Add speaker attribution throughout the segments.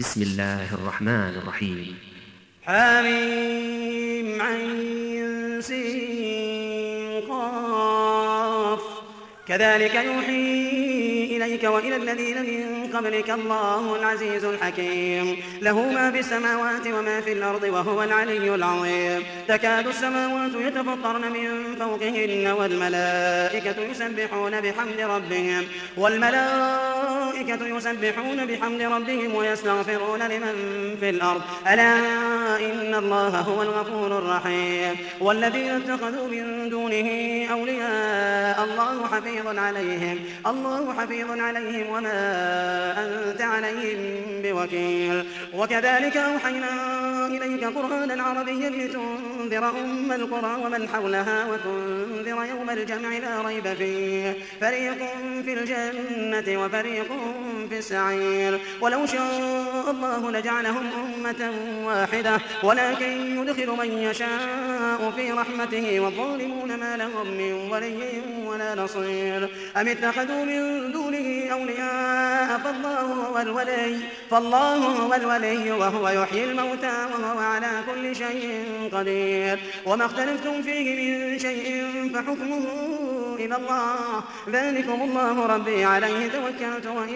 Speaker 1: بسم الله الرحمن الرحيم حميم عين سينقاف كذلك يوحي إليك وإلى الذين من قبلك الله العزيز الحكيم له ما في السماوات وما في الأرض وهو العلي العظيم تكاد السماوات يتفطرن من فوقهن والملائكة يسبحون بحمد ربهم والملائكة الملائكة يسبحون بحمد ربهم ويستغفرون لمن في الأرض ألا إن الله هو الغفور الرحيم والذين اتخذوا من دونه أولياء الله حفيظ عليهم الله حفيظ عليهم وما أنت عليهم بوكيل وكذلك أوحينا إليك قرآنا عربيا لتنذر أم القرى ومن حولها وتنذر يوم الجمع لا ريب فيه فريق في الجنة وفريق بسعير ولو شاء الله لجعلهم أمة واحدة ولكن يدخل من يشاء في رحمته والظالمون ما لهم من ولي ولا نصير أم اتخذوا من دونه أولياء فالله هو الولي فالله هو الولي وهو يحيي الموتى وهو على كل شيء قدير وما اختلفتم فيه من شيء فحكمه إلى الله ذلكم الله ربي عليه توكلت وإليه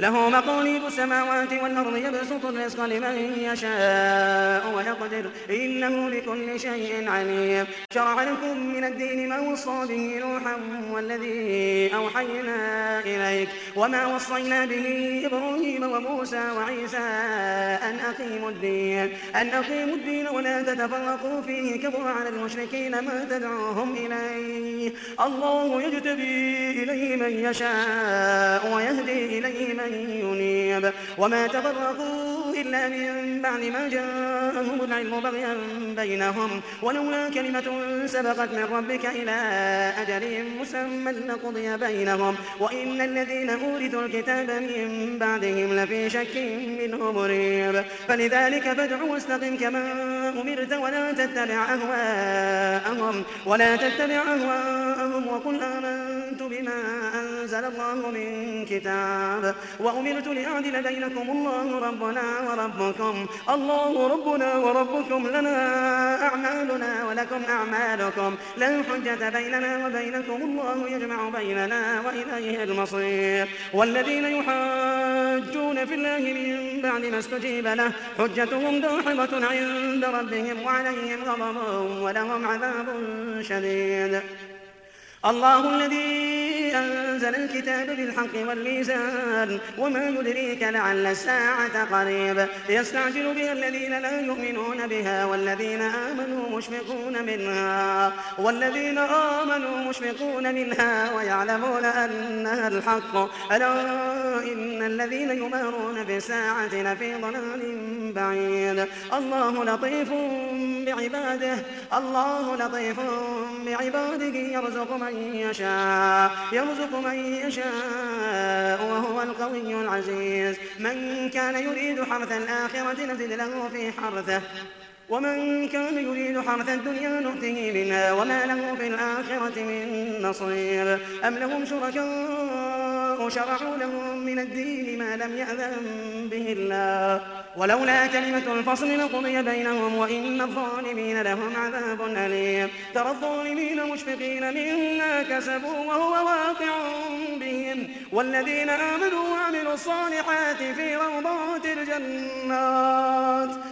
Speaker 1: له مقاليد السماوات والأرض يبسط الرزق لمن يشاء ويقدر إنه بكل شيء عليم شرع لكم من الدين ما وصى به نوحا والذي أوحينا إليك وما وصينا به إبراهيم وموسى وعيسى أن أقيموا الدين أن أقيموا الدين ولا تتفرقوا فيه كبر على المشركين ما تدعوهم إليه الله يجتبي إليه من يشاء ويهدي إليه من ينيب وما تفرقوا إلا من بعد ما جاءهم العلم بغيا بينهم ولولا كلمة سبقت من ربك إلى أجل مسمى لقضي بينهم وإن الذين أورثوا الكتاب من بعدهم لفي شك منه مريب فلذلك فادع واستقم كما أمرت ولا تتبع أهواءهم ولا تتبع أهواءهم وقل آمنت بما أنزل الله من كتاب وأمرت لأعدل بينكم الله ربنا وربكم الله ربنا وربكم لنا أعمالنا ولكم أعمالكم لا حجة بيننا وبينكم الله يجمع بيننا وإليه المصير والذين يحاجون في الله من بعد ما استجيب له حجتهم داحضة عند ربهم وعليهم غضب ولهم عذاب شديد الله الذي أنزل الكتاب بالحق والميزان وما يدريك لعل الساعة قريب يستعجل بها الذين لا يؤمنون بها والذين آمنوا مشفقون منها والذين آمنوا مشفقون منها ويعلمون أنها الحق ألا إن الذين يمارون بالساعة لفي ضلال بعيد الله لطيف بعباده الله لطيف بعباده يرزق من يشاء يرزق من يشاء وهو القوي العزيز من كان يريد حرث الآخرة نزد له في حرثه ومن كان يريد حرث الدنيا نؤته منها وما له في الآخرة من نصير أم لهم شركاء شرعوا لهم من الدين ما لم يأذن به الله ولولا كلمة الفصل لقضي بينهم وإن الظالمين لهم عذاب أليم ترى الظالمين مشفقين مما كسبوا وهو واقع بهم والذين آمنوا وعملوا الصالحات في روضات الجنات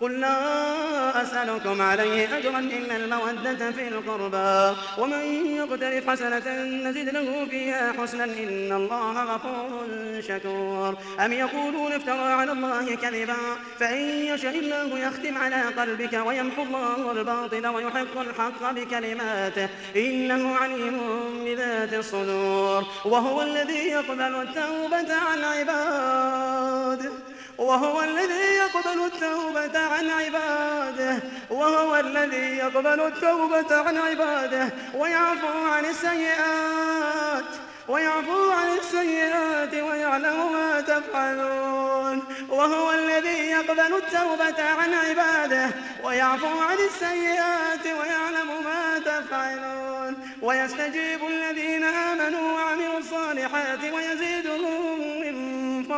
Speaker 1: قل لا أسألكم عليه أجرا إلا المودة في القربى ومن يقترف حسنة نزد له فيها حسنا إن الله غفور شكور أم يقولون افترى على الله كذبا فإن يشاء الله يختم على قلبك ويمحو الله الباطل ويحق الحق بكلماته إنه عليم بذات الصدور وهو الذي يقبل التوبة عن عباده وهو الذي يقبل التوبة عن عباده وهو الذي يقبل التوبة عن عباده ويعفو عن السيئات ويعفو عن السيئات ويعلم ما تفعلون وهو الذي يقبل التوبة عن عباده ويعفو عن السيئات ويعلم ما تفعلون ويستجيب الذين آمنوا وعملوا الصالحات ويزيدهم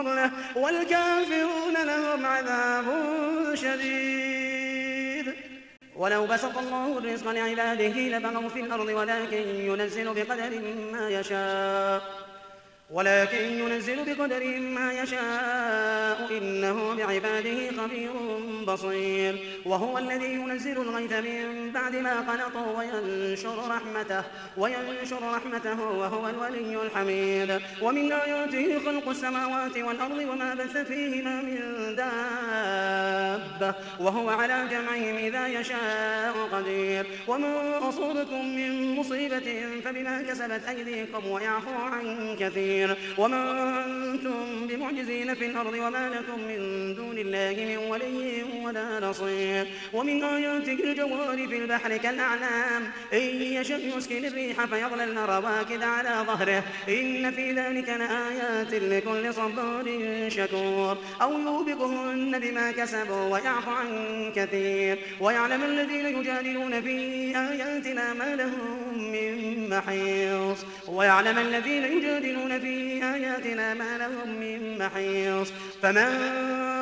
Speaker 1: مرة والكافرون لهم عذاب شديد ولو بسط الله الرزق لعباده لبغوا في الأرض ولكن ينزل بقدر ما يشاء ولكن ينزل بقدر ما يشاء إنه بعباده خبير بصير وهو الذي ينزل الغيث من بعد ما قنطوا وينشر رحمته وينشر رحمته وهو الولي الحميد ومن آياته خلق السماوات والأرض وما بث فيهما من دابة وهو على جمعهم إذا يشاء قدير وما أصابكم من مصيبة فبما كسبت أيديكم ويعفو عن كثير بصير وما أنتم بمعجزين في الأرض وما لكم من دون الله من ولي ولا نصير ومن آياته الجوار في البحر كالأعلام إن يشأ يسكن الريح فيظللن رواكد على ظهره إن في ذلك لآيات لكل صبار شكور أو يوبقهن بما كسبوا ويعفو عن كثير ويعلم الذين يجادلون في آياتنا ما لهم من محيص ويعلم الذين يجادلون في في آياتنا ما لهم من محيص فما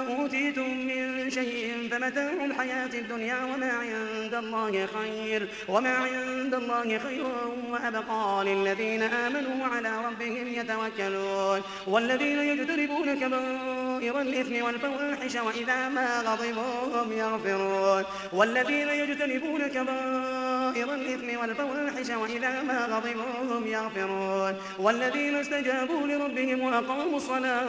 Speaker 1: أوتيتم من شيء فمتاع الحياة الدنيا وما عند الله خير وما عند الله خير وأبقى للذين آمنوا وعلى ربهم يتوكلون والذين يجتنبون كبائر الإثم والفواحش وإذا ما غضبوا هم يغفرون والذين يجتنبون كبائر وكبائر الإثم والفواحش وإذا ما غضبوا هم يغفرون والذين استجابوا لربهم وأقاموا الصلاة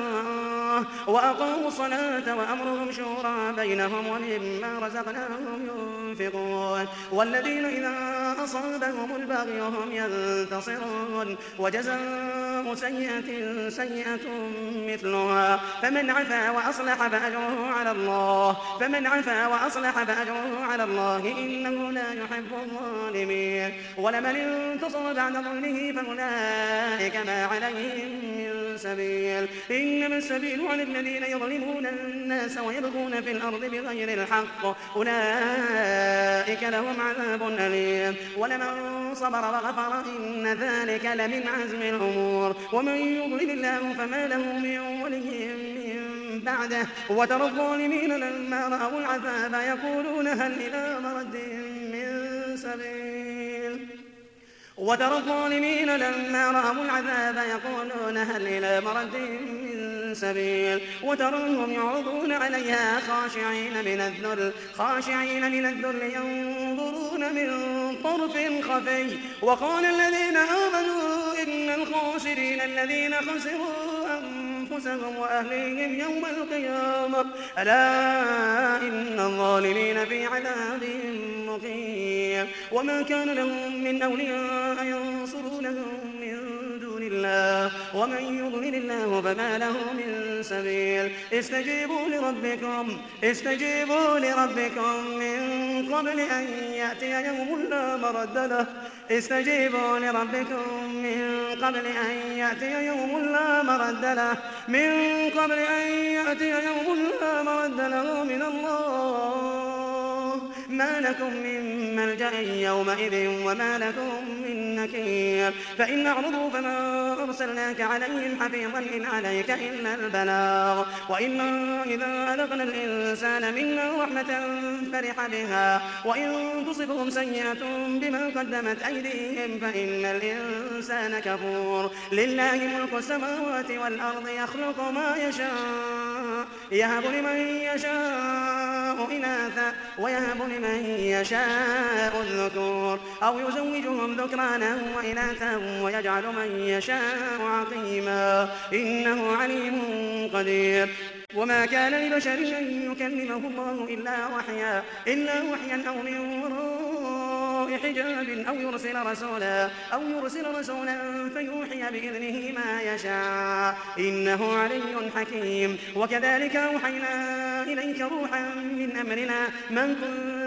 Speaker 1: وأقاموا الصلاة وأمرهم شورى بينهم ومما رزقناهم ينفقون والذين إذا أصابهم البغي هم ينتصرون وجزاء سيئة سيئة مثلها فمن عفا وأصلح فأجره على الله فمن عفا وأصلح فأجره على الله إنه لا يحب الله الظالمين ولمن انتصر بعد ظلمه فأولئك ما عليهم من سبيل إنما السبيل على الذين يظلمون الناس ويبغون في الأرض بغير الحق أولئك لهم عذاب أليم ولمن صبر وغفر إن ذلك لمن عزم الأمور ومن يضلل الله فما له من ولي من بعده وترى الظالمين لما رأوا العذاب يقولون هل إلى مرد سبيل وترى الظالمين لما رأوا العذاب يقولون هل إلى مرد من سبيل وترهم يعرضون عليها خاشعين من الذل خاشعين من الذل ينظرون من طرف خفي وقال الذين آمنوا إن الخاسرين الذين خسروا أنفسهم وأهليهم يوم القيامة ألا إن الظالمين في عذاب مقيم وما كان لهم من أولياء ينصرونهم من دون الله ومن يضلل الله فما له من سبيل استجيبوا لربكم استجيبوا لربكم من قبل أن يأتي يوم لا مرد له استجيبوا لربكم من قبل أن يأتي يوم لا مرد له من قبل أن يأتي يوم لا مرد له من الله ما لكم من ملجأ يومئذ وما لكم من نكير فإن أعرضوا فما أرسلناك عليهم حفيظا إن عليك إلا البلاغ وإنا إذا أذقنا الإنسان منا رحمة فرح بها وإن تصبهم سيئة بما قدمت أيديهم فإن الإنسان كفور لله ملك السماوات والأرض يخلق ما يشاء يهب لمن يشاء إناثا ويهب لمن لمن يشاء الذكور أو يزوجهم ذكرانا وإناثا ويجعل من يشاء عقيما إنه عليم قدير وما كان لبشر أن يكلمه الله إلا وحيا إلا وحيا أو من وراء حجاب أو يرسل رسولا أو يرسل رسولا فيوحي بإذنه ما يشاء إنه علي حكيم وكذلك أوحينا إليك روحا من أمرنا من كنت